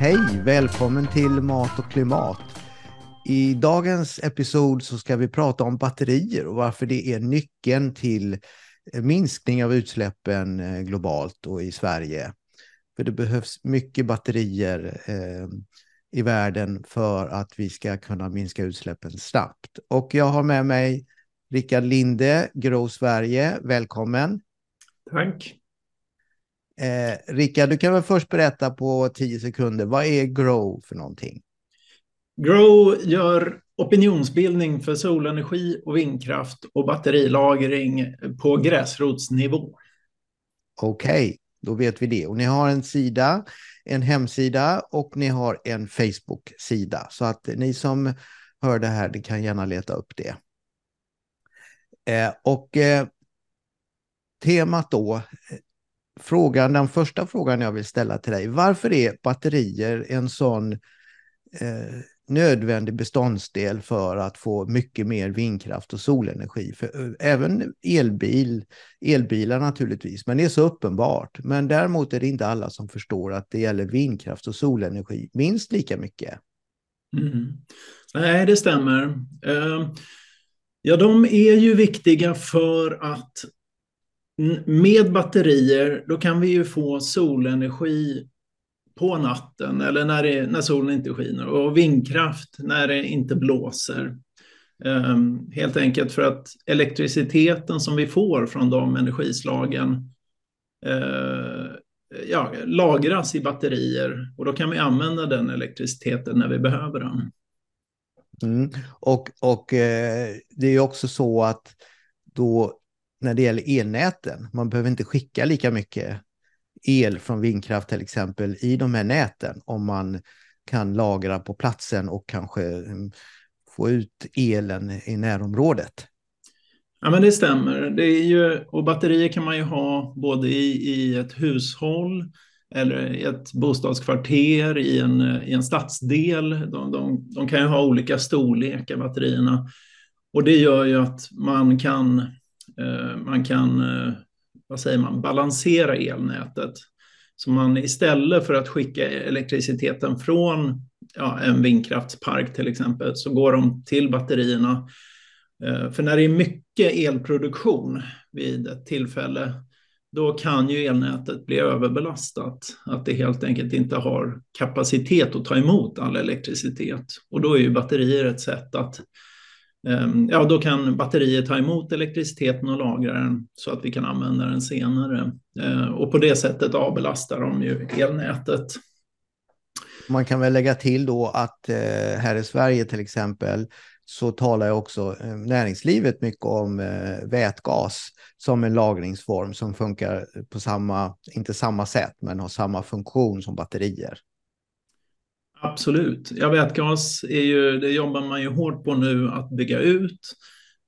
Hej! Välkommen till Mat och klimat. I dagens episod så ska vi prata om batterier och varför det är nyckeln till minskning av utsläppen eh, globalt och i Sverige. För det behövs mycket batterier eh, i världen för att vi ska kunna minska utsläppen snabbt. Och jag har med mig Rickard Linde, Grow Sverige. Välkommen! Tack! Eh, Rickard, du kan väl först berätta på tio sekunder, vad är Grow för någonting? Grow gör opinionsbildning för solenergi och vindkraft och batterilagring på gräsrotsnivå. Okej, okay, då vet vi det. Och ni har en sida, en hemsida och ni har en Facebook-sida. Så att ni som hör det här, ni kan gärna leta upp det. Eh, och eh, temat då, frågan, den första frågan jag vill ställa till dig. Varför är batterier en sån eh, nödvändig beståndsdel för att få mycket mer vindkraft och solenergi? För, eh, även elbil, elbilar naturligtvis, men det är så uppenbart. Men däremot är det inte alla som förstår att det gäller vindkraft och solenergi minst lika mycket. Mm. Nej, det stämmer. Uh, ja, de är ju viktiga för att med batterier, då kan vi ju få solenergi på natten eller när, det, när solen inte skiner och vindkraft när det inte blåser. Um, helt enkelt för att elektriciteten som vi får från de energislagen uh, ja, lagras i batterier och då kan vi använda den elektriciteten när vi behöver den. Mm. Och, och eh, det är också så att då när det gäller elnäten. Man behöver inte skicka lika mycket el från vindkraft till exempel i de här näten om man kan lagra på platsen och kanske mm, få ut elen i närområdet. Ja, men det stämmer. Det är ju, och batterier kan man ju ha både i, i ett hushåll eller i ett bostadskvarter, i en, i en stadsdel. De, de, de kan ju ha olika storlekar, batterierna. Och det gör ju att man kan Eh, man kan, eh, vad säger man, balansera elnätet. Så man istället för att skicka elektriciteten från ja, en vindkraftspark till exempel, så går de till batterierna. Eh, för när det är mycket elproduktion vid ett tillfälle, då kan ju elnätet bli överbelastat. Att det helt enkelt inte har kapacitet att ta emot all elektricitet. Och då är ju batterier ett sätt att Ehm, ja, då kan batteriet ta emot elektriciteten och lagra den så att vi kan använda den senare. Ehm, och på det sättet avbelastar de ju elnätet. Man kan väl lägga till då att eh, här i Sverige till exempel så talar också eh, näringslivet mycket om eh, vätgas som en lagringsform som funkar på samma, inte samma sätt, men har samma funktion som batterier. Absolut. Ja, vätgas är ju, det jobbar man ju hårt på nu att bygga ut.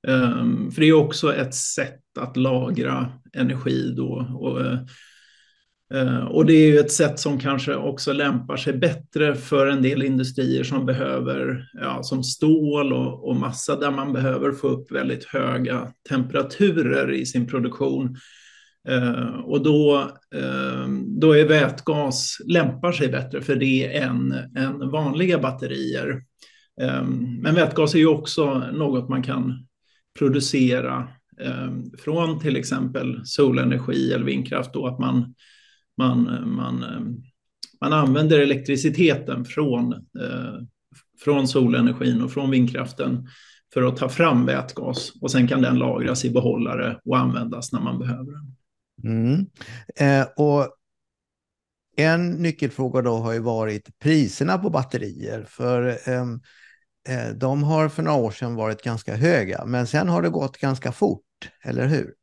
Um, för det är också ett sätt att lagra energi då. Och, uh, och det är ju ett sätt som kanske också lämpar sig bättre för en del industrier som behöver, ja, som stål och, och massa, där man behöver få upp väldigt höga temperaturer i sin produktion. Eh, och då, eh, då är vätgas lämpar sig bättre för det än, än vanliga batterier. Eh, men vätgas är ju också något man kan producera eh, från till exempel solenergi eller vindkraft. Då att man, man, man, eh, man använder elektriciteten från, eh, från solenergin och från vindkraften för att ta fram vätgas och sen kan den lagras i behållare och användas när man behöver den. Mm. Eh, och en nyckelfråga då har ju varit priserna på batterier. För ehm, eh, de har för några år sedan varit ganska höga, men sen har det gått ganska fort, eller hur?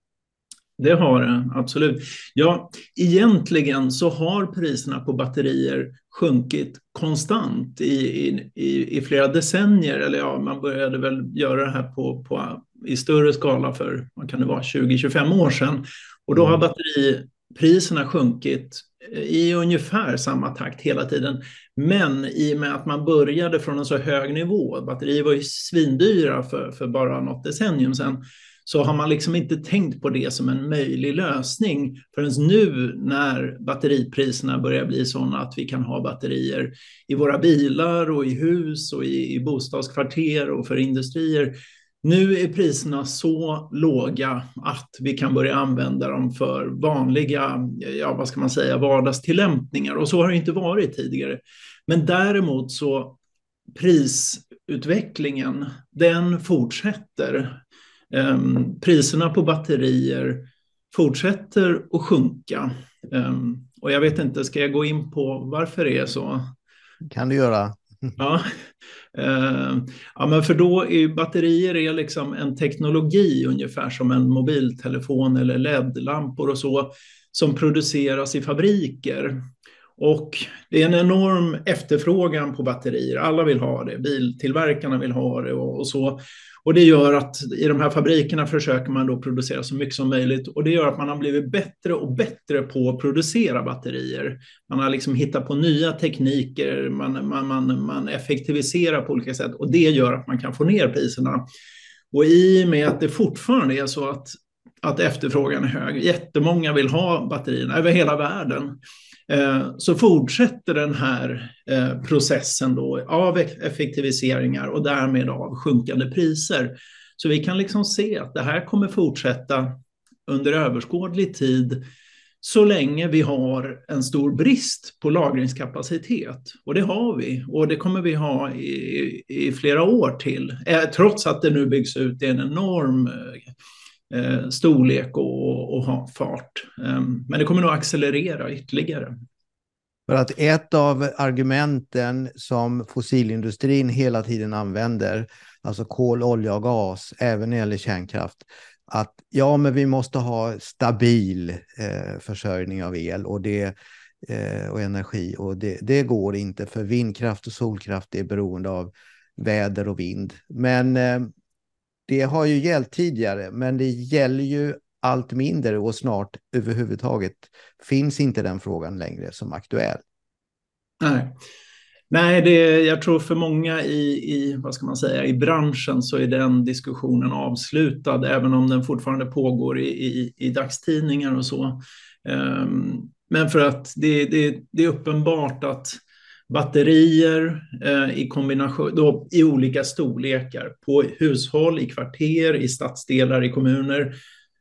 Det har det, absolut. Ja, egentligen så har priserna på batterier sjunkit konstant i, i, i flera decennier. Eller ja, man började väl göra det här på, på, i större skala för, vad kan det vara, 20-25 år sedan. Och då har mm. batteripriserna sjunkit i ungefär samma takt hela tiden. Men i och med att man började från en så hög nivå, batterier var ju svindyra för, för bara något decennium sedan, så har man liksom inte tänkt på det som en möjlig lösning förrän nu när batteripriserna börjar bli sådana att vi kan ha batterier i våra bilar och i hus och i, i bostadskvarter och för industrier. Nu är priserna så låga att vi kan börja använda dem för vanliga, ja vad ska man säga, vardagstillämpningar och så har det inte varit tidigare. Men däremot så prisutvecklingen, den fortsätter. Um, priserna på batterier fortsätter att sjunka. Um, och jag vet inte, ska jag gå in på varför det är så? kan du göra. Ja. Eh, ja, men för då är batterier är liksom en teknologi ungefär som en mobiltelefon eller LED-lampor och så som produceras i fabriker. Och det är en enorm efterfrågan på batterier. Alla vill ha det. Biltillverkarna vill ha det och, och, så. Och det gör att i de här fabrikerna försöker man då producera så mycket som möjligt. Och det gör att man har blivit bättre och bättre på att producera batterier. Man har liksom hittat på nya tekniker, man, man, man, man effektiviserar på olika sätt. Och det gör att man kan få ner priserna. Och i och med att det fortfarande är så att, att efterfrågan är hög, jättemånga vill ha batterierna över hela världen, Eh, så fortsätter den här eh, processen då av effektiviseringar och därmed av sjunkande priser. Så vi kan liksom se att det här kommer fortsätta under överskådlig tid så länge vi har en stor brist på lagringskapacitet. Och det har vi, och det kommer vi ha i, i flera år till, eh, trots att det nu byggs ut i en enorm eh, eh, storlek och, och ha fart. Ehm, men det kommer nog accelerera ytterligare. För att ett av argumenten som fossilindustrin hela tiden använder, alltså kol, olja och gas, även när det gäller kärnkraft, att ja, men vi måste ha stabil eh, försörjning av el och, det, eh, och energi och det, det, går inte för vindkraft och solkraft är beroende av väder och vind. Men eh, det har ju gällt tidigare, men det gäller ju allt mindre och snart överhuvudtaget finns inte den frågan längre som aktuell. Nej, Nej det, jag tror för många i, i, vad ska man säga, i branschen så är den diskussionen avslutad, även om den fortfarande pågår i, i, i dagstidningar och så. Um, men för att det, det, det är uppenbart att batterier eh, i kombination då, i olika storlekar på hushåll, i kvarter, i stadsdelar, i kommuner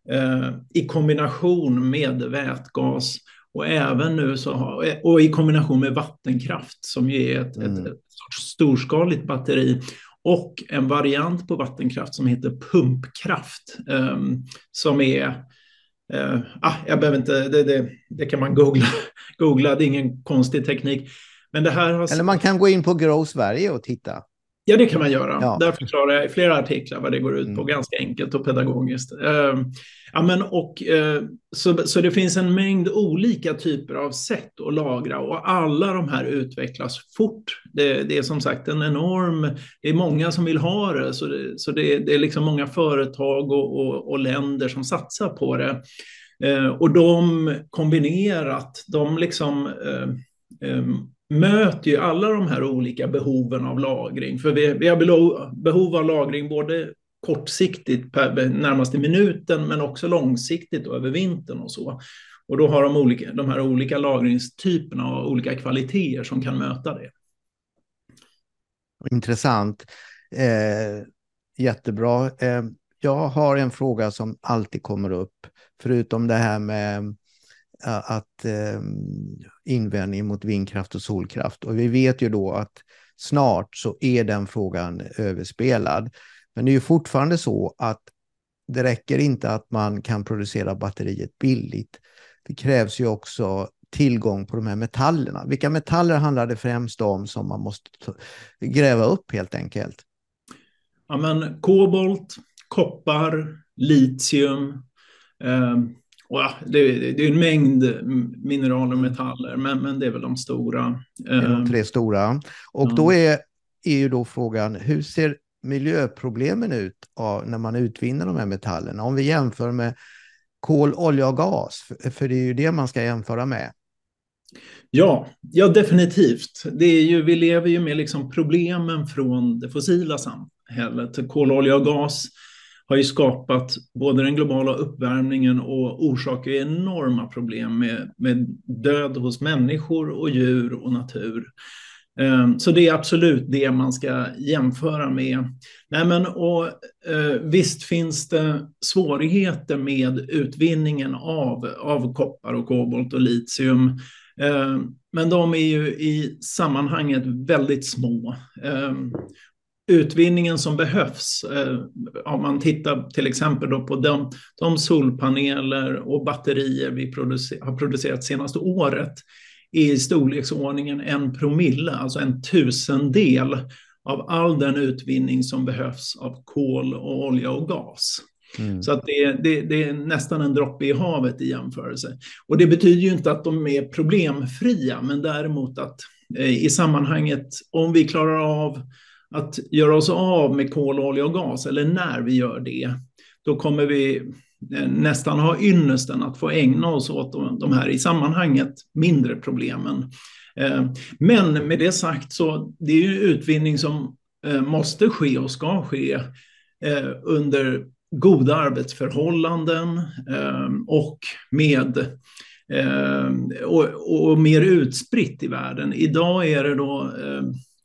eh, i kombination med vätgas och även nu så har, och i kombination med vattenkraft som ju är ett, mm. ett, ett sorts storskaligt batteri och en variant på vattenkraft som heter pumpkraft eh, som är Uh, ah, jag behöver inte, det, det, det, kan man googla, googla, det är ingen konstig teknik. Men det här har... Eller man kan gå in på Grow Sverige och titta. Ja, det kan man göra. Ja. Där förklarar jag i flera artiklar vad det går ut på, mm. ganska enkelt och pedagogiskt. Uh, ja, men och, uh, så, så det finns en mängd olika typer av sätt att lagra och alla de här utvecklas fort. Det, det är som sagt en enorm, det är många som vill ha det, så det, så det, det är liksom många företag och, och, och, länder som satsar på det. Uh, och de kombinerat, de liksom um, möter ju alla de här olika behoven av lagring. För vi, vi har behov av lagring både kortsiktigt, per, närmast i minuten, men också långsiktigt och över vintern och så. Och då har de, olika, de här olika lagringstyperna och olika kvaliteter som kan möta det. Intressant. Eh, jättebra. Eh, jag har en fråga som alltid kommer upp, förutom det här med att eh, invändning mot vindkraft och solkraft. Och vi vet ju då att snart så är den frågan överspelad. Men det är ju fortfarande så att det räcker inte att man kan producera batteriet billigt. Det krävs ju också tillgång på de här metallerna. Vilka metaller handlar det främst om som man måste gräva upp helt enkelt? Ja, men kobolt, koppar, litium, eh, och ja, det, det, är en mängd mineraler och metaller, men, men det är väl de stora. Det är de ehm, tre stora. Och ja. då är, är ju då frågan, hur ser miljöproblemen ut när man utvinner de här metallerna? Om vi jämför med kol, olja och gas, för det är ju det man ska jämföra med. Ja, ja definitivt. Det är ju, vi lever ju med liksom problemen från det fossila samhället, kol, olja och gas har ju skapat både den globala uppvärmningen och orsakar enorma problem med, med död hos människor och djur och natur. Ehm, så det är absolut det man ska jämföra med. Nej, men, och, eh, visst finns det svårigheter med utvinningen av, av koppar och kobolt och litium. Ehm, men de är ju i sammanhanget väldigt små. Ehm, Utvinningen som behövs, eh, om man tittar till exempel då på de, de solpaneler och batterier vi producer, har producerat senaste året, är i storleksordningen en promille, alltså en tusendel av all den utvinning som behövs av kol och olja och gas. Mm. Så att det, det, det, är nästan en droppe i havet i jämförelse. Och det betyder ju inte att de är problemfria, men däremot att eh, i sammanhanget, om vi klarar av att göra oss av med kol, olja och gas, eller när vi gör det, då kommer vi eh, nästan ha ynnesten att få ägna oss åt de här i sammanhanget mindre problemen. Eh, men med det sagt så det är ju utvinning som eh, måste ske och ska ske under goda arbetsförhållanden och med och, och mer utspritt i världen. Idag är det då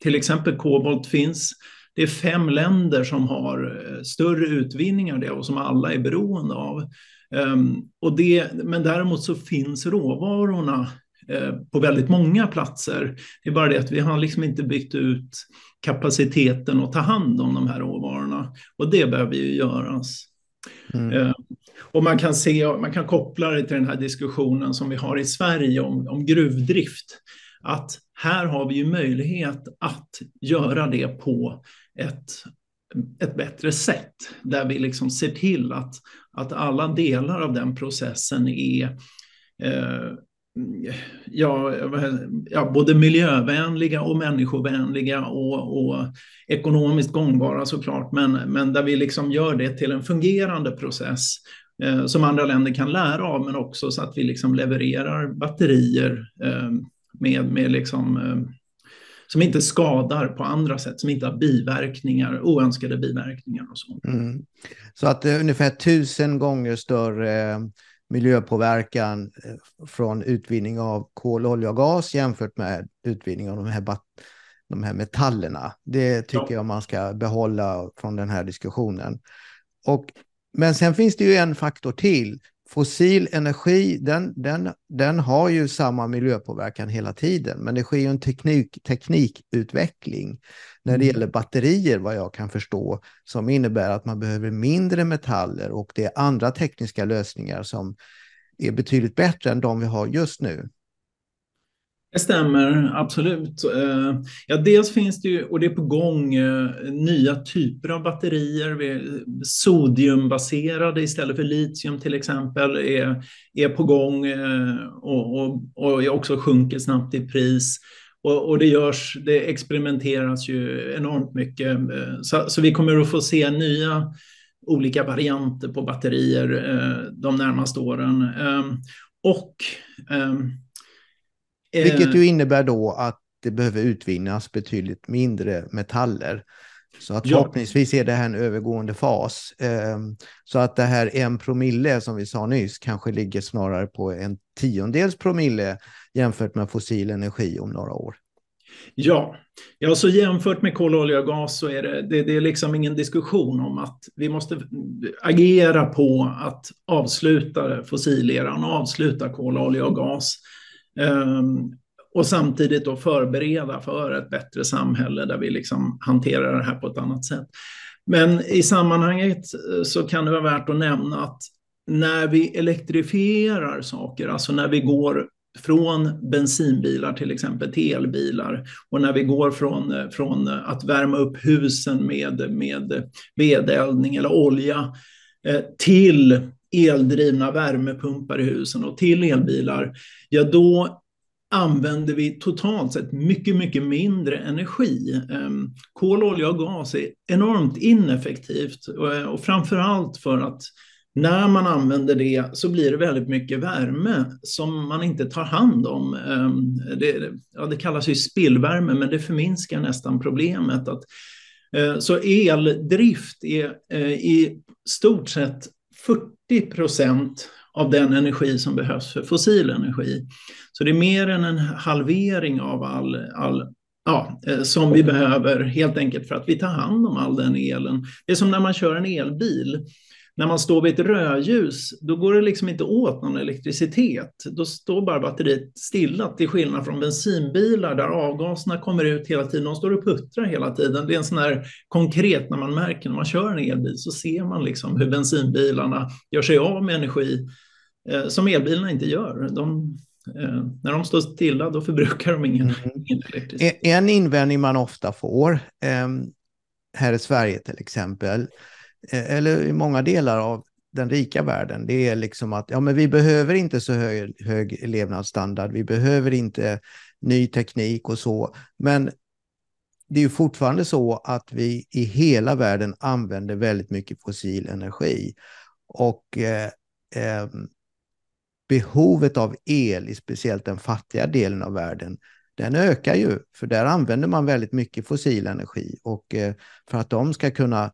till exempel kobolt finns. Det är fem länder som har eh, större utvinningar det och som alla är beroende av. Um, och det, men däremot så finns råvarorna eh, på väldigt många platser. Det är bara det att vi har liksom inte byggt ut kapaciteten att ta hand om de här råvarorna. Och det behöver ju göras. Mm. Uh, och man kan, se, man kan koppla det till den här diskussionen som vi har i Sverige om, om gruvdrift. Att här har vi ju möjlighet att göra det på ett, ett bättre sätt, där vi liksom ser till att, att alla delar av den processen är eh, ja, ja, både miljövänliga och människovänliga och, och ekonomiskt gångbara såklart, men, men där vi liksom gör det till en fungerande process eh, som andra länder kan lära av, men också så att vi liksom levererar batterier eh, med, med liksom, eh, som inte skadar på andra sätt, som inte har biverkningar, oönskade biverkningar och så. Mm. Så att det är ungefär tusen gånger större eh, miljöpåverkan eh, från utvinning av kol, olja och gas jämfört med utvinning av de här, de här metallerna. Det tycker ja. jag man ska behålla från den här diskussionen. Och, men sen finns det ju en faktor till fossil energi, den, den, den har ju samma miljöpåverkan hela tiden, men det sker ju en teknik, teknikutveckling när det mm. gäller batterier, vad jag kan förstå, som innebär att man behöver mindre metaller och det är andra tekniska lösningar som är betydligt bättre än de vi har just nu. Det stämmer, absolut. Eh, ja, dels finns det ju, och det är på gång, eh, nya typer av batterier. Sodiumbaserade istället för litium till exempel är, är på gång eh, och, och, och också sjunker snabbt i pris. Och, och, det görs, det experimenteras ju enormt mycket. Så, så, vi kommer att få se nya olika varianter på batterier de närmaste åren. Och vilket ju eh. innebär då att det behöver utvinnas betydligt mindre metaller. Så att förhoppningsvis är det här en övergående fas. Ehm, så att det här en promille som vi sa nyss kanske ligger snarare på en tiondels promille jämfört med fossil energi om några år. Ja, ja så jämfört med kol, olja och gas så är det, det, det är liksom ingen diskussion om att vi måste agera på att avsluta fossileran, avsluta kol, olja och gas. Ehm, och samtidigt då förbereda för ett bättre samhälle där vi liksom hanterar det här på ett annat sätt. Men i sammanhanget eh, så kan det vara värt att nämna att när vi elektrifierar saker, alltså när vi går från bensinbilar till exempel till elbilar och när vi går från, eh, från att värma upp husen med, med vedeldning eller olja eh, till eldrivna värmepumpar i husen och till elbilar, ja då använder vi totalt sett mycket, mycket mindre energi. Ehm, kol, olja och gas är enormt ineffektivt eh, och framför allt för att när man använder det så blir det väldigt mycket värme som man inte tar hand om. Ehm, det, ja, det kallas ju spillvärme, men det förminskar nästan problemet. Att, eh, så eldrift är, eh, i stort sett 40 procent av den energi som behövs för fossil energi. Så det är mer än en halvering av all, all ja, eh, som vi behöver helt enkelt för att vi tar hand om all den elen. Det är som när man kör en elbil när man står vid ett rödljus, då går det liksom inte åt någon elektricitet. Då står bara batteriet stilla, till skillnad från bensinbilar där avgaserna kommer ut hela tiden. De står och puttrar hela tiden. Det är en sån här konkret, när man märker när man kör en elbil så ser man liksom hur bensinbilarna gör sig av med energi eh, som elbilarna inte gör. De, eh, när de står stilla, då förbrukar de ingen, mm. ingen elektricitet. En invändning man ofta får, eh, här i Sverige till exempel, Eh, eller i många delar av den rika världen, det är liksom att ja, men vi behöver inte så hög, hög levnadsstandard, vi behöver inte ny teknik och så. Men det är ju fortfarande så att vi i hela världen använder väldigt mycket fossil energi. Och eh, eh, behovet av el i speciellt den fattiga delen av världen, den ökar ju, för där använder man väldigt mycket fossil energi. Och eh, för att de ska kunna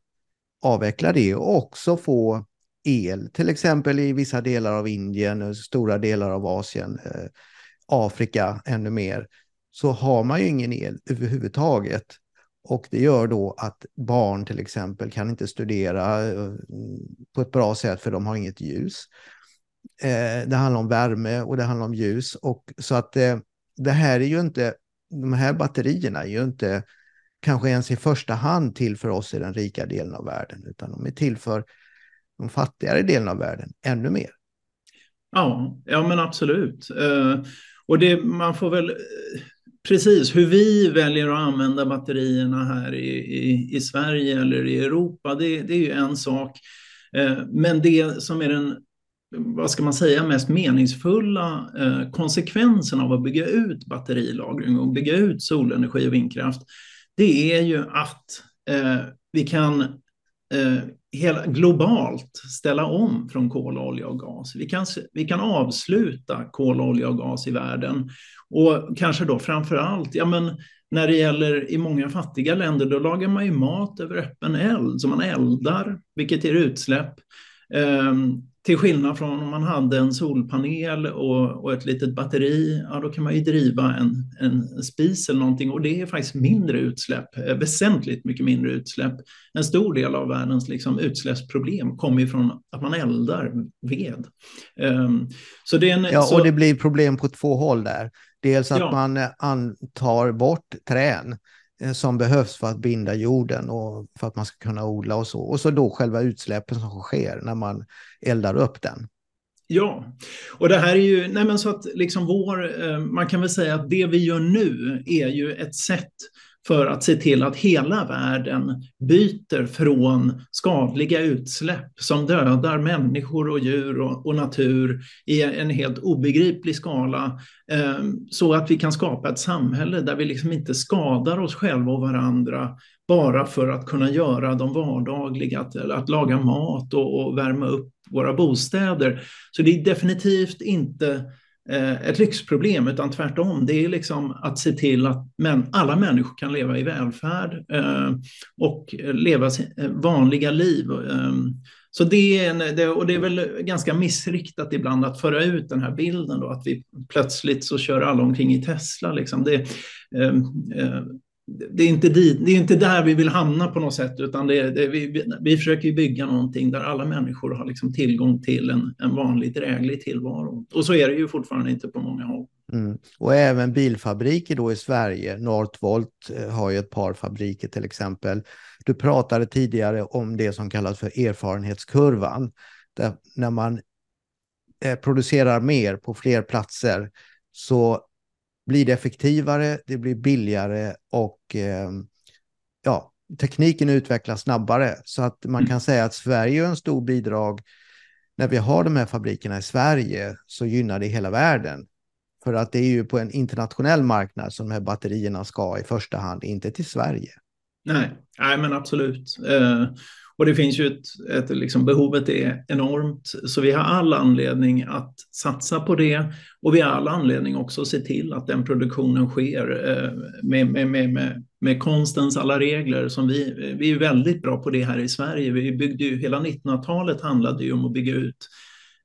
avveckla det och också få el, till exempel i vissa delar av Indien, stora delar av Asien, eh, Afrika ännu mer, så har man ju ingen el överhuvudtaget. Och det gör då att barn till exempel kan inte studera eh, på ett bra sätt för de har inget ljus. Eh, det handlar om värme och det handlar om ljus. Och så att eh, det här är ju inte, de här batterierna är ju inte kanske ens i första hand till för oss i den rika delen av världen, utan de är till för de fattigare delen av världen ännu mer. Ja, ja men absolut. Eh, och det, man får väl, precis hur vi väljer att använda batterierna här i, i, i Sverige eller i Europa, det, det är ju en sak. Eh, men det som är den vad ska man säga, mest meningsfulla eh, konsekvensen av att bygga ut batterilagring och bygga ut solenergi och vindkraft, det är ju att eh, vi kan eh, hela, globalt ställa om från kol, olja och gas. Vi kan, vi kan avsluta kol, olja och gas i världen. Och kanske då framför allt, ja men när det gäller i många fattiga länder, då lagar man ju mat över öppen eld, så man eldar, vilket ger utsläpp. Um, till skillnad från om man hade en solpanel och, och ett litet batteri, ja, då kan man ju driva en, en spis eller någonting och det är faktiskt mindre utsläpp, eh, väsentligt mycket mindre utsläpp. En stor del av världens liksom, utsläppsproblem kommer ifrån att man eldar ved. Um, så det en, ja, så... och det blir problem på två håll där. Dels att ja. man eh, antar bort trän Eh, som behövs för att binda jorden och för att man ska kunna odla och så. Och så då själva utsläppen som sker när man eldar upp den. Ja, och det här är ju, nej men så att liksom vår, eh, man kan väl säga att det vi gör nu är ju ett sätt för att se till att hela världen byter från skadliga utsläpp som dödar människor och djur och, och natur i en helt obegriplig skala eh, så att vi kan skapa ett samhälle där vi liksom inte skadar oss själva och varandra bara för att kunna göra de vardagliga, att, att laga mat och, och värma upp våra bostäder. Så det är definitivt inte Eh, ett lyxproblem, utan tvärtom. Det är liksom att se till att men, alla människor kan leva i välfärd eh, och leva eh, vanliga liv. Eh, så det är, en, det, och det är väl ganska missriktat ibland att föra ut den här bilden då, att vi plötsligt så kör alla omkring i Tesla. Liksom. Det, eh, det är, inte dit, det är inte där vi vill hamna på något sätt, utan det, det, vi, vi försöker bygga någonting där alla människor har liksom tillgång till en, en vanlig dräglig tillvaro. Och så är det ju fortfarande inte på många håll. Mm. Och även bilfabriker då i Sverige, Northvolt eh, har ju ett par fabriker till exempel. Du pratade tidigare om det som kallas för erfarenhetskurvan, där när man eh, producerar mer på fler platser så blir det effektivare, det blir billigare och eh, ja, tekniken utvecklas snabbare. Så att man kan säga att Sverige är en stor bidrag. När vi har de här fabrikerna i Sverige så gynnar det hela världen. För att det är ju på en internationell marknad som de här batterierna ska i första hand, inte till Sverige. Nej, nej men absolut. Eh, och det finns ju ett, ett liksom, behovet är enormt, så vi har all anledning att satsa på det. Och vi har all anledning också att se till att den produktionen sker eh, med, med, med, med, med konstens alla regler. Som vi, vi är väldigt bra på det här i Sverige. Vi byggde ju, hela 1900-talet handlade ju om att bygga ut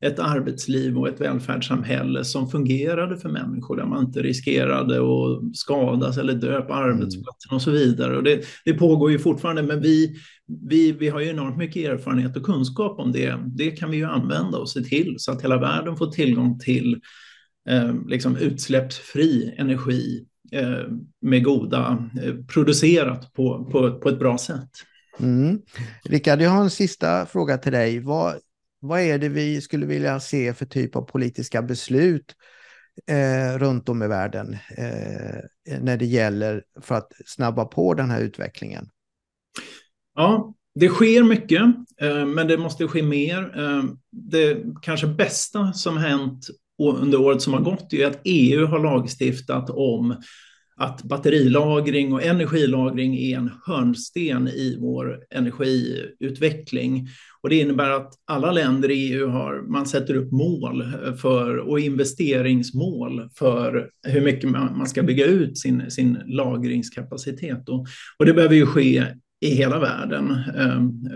ett arbetsliv och ett välfärdssamhälle som fungerade för människor där man inte riskerade att skadas eller dö på mm. arbetsplatsen mm. och så vidare. Och det, det, pågår ju fortfarande, men vi, vi, vi har ju enormt mycket erfarenhet och kunskap om det. Det kan vi ju använda och se till så att hela världen får tillgång till eh, liksom utsläppsfri energi eh, med goda, eh, producerat på, på, på ett bra sätt. Mm. Rickard, jag har en sista fråga till dig. Vad, vad är det vi skulle vilja se för typ av politiska beslut eh, runt om i världen eh, när det gäller för att snabba på den här utvecklingen? Ja, det sker mycket, eh, men det måste ske mer. Eh, det kanske bästa som hänt under året som har gått är att EU har lagstiftat om att batterilagring och energilagring är en hörnsten i vår energiutveckling. Och det innebär att alla länder i EU har, man sätter upp mål för, och investeringsmål för hur mycket man, ska bygga ut sin, sin lagringskapacitet. Då. och det behöver ju ske i hela världen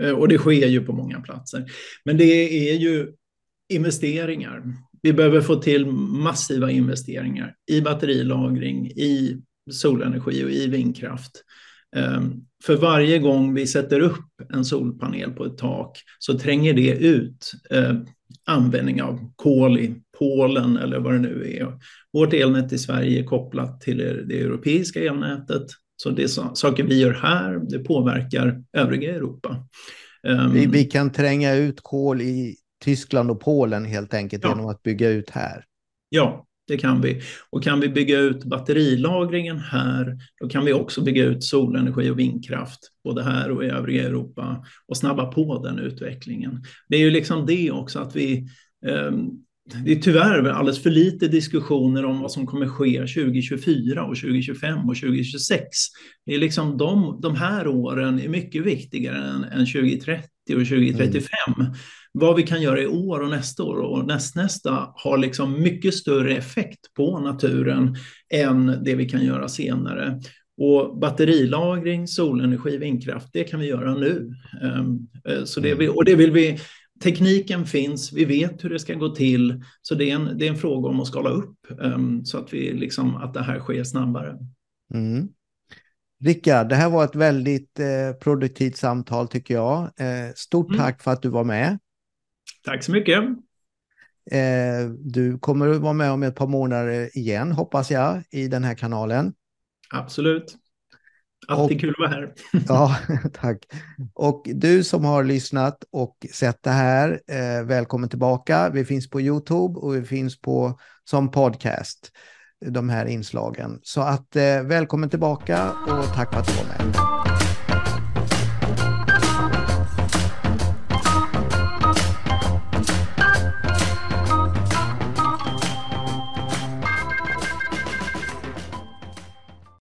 eh, och det sker ju på många platser. Men det är ju investeringar. Vi behöver få till massiva investeringar i batterilagring, i solenergi och i vindkraft. Ehm, för varje gång vi sätter upp en solpanel på ett tak så tränger det ut eh, användning av kol i Polen eller vad det nu är. Vårt elnät i Sverige är kopplat till det europeiska elnätet. Så det är saker vi gör här, det påverkar övriga Europa. Ehm, vi, vi kan tränga ut kol i Tyskland och Polen helt enkelt ja. genom att bygga ut här. Ja, det kan vi. Och kan vi bygga ut batterilagringen här, då kan vi också bygga ut solenergi och vindkraft, både här och i övriga Europa, och snabba på den utvecklingen. Det är ju liksom det också att vi eh, det är tyvärr alldeles för lite diskussioner om vad som kommer ske 2024 och 2025 och 2026. Det är liksom de, de här åren är mycket viktigare än, än 2030 och 2035. Mm vad vi kan göra i år och nästa år och nästnästa har liksom mycket större effekt på naturen än det vi kan göra senare. Och batterilagring, solenergi, vindkraft, det kan vi göra nu. Ehm, eh, så det vill, och det vill vi, tekniken finns, vi vet hur det ska gå till, så det är en, det är en fråga om att skala upp ehm, så att, vi liksom, att det här sker snabbare. Mm. Rickard, det här var ett väldigt eh, produktivt samtal tycker jag. Eh, stort mm. tack för att du var med. Tack så mycket. Eh, du kommer att vara med om ett par månader igen, hoppas jag, i den här kanalen. Absolut. Alltid och, kul att vara här. ja, tack. Och du som har lyssnat och sett det här, eh, välkommen tillbaka. Vi finns på YouTube och vi finns på som podcast, de här inslagen. Så att eh, välkommen tillbaka och tack för att du var med.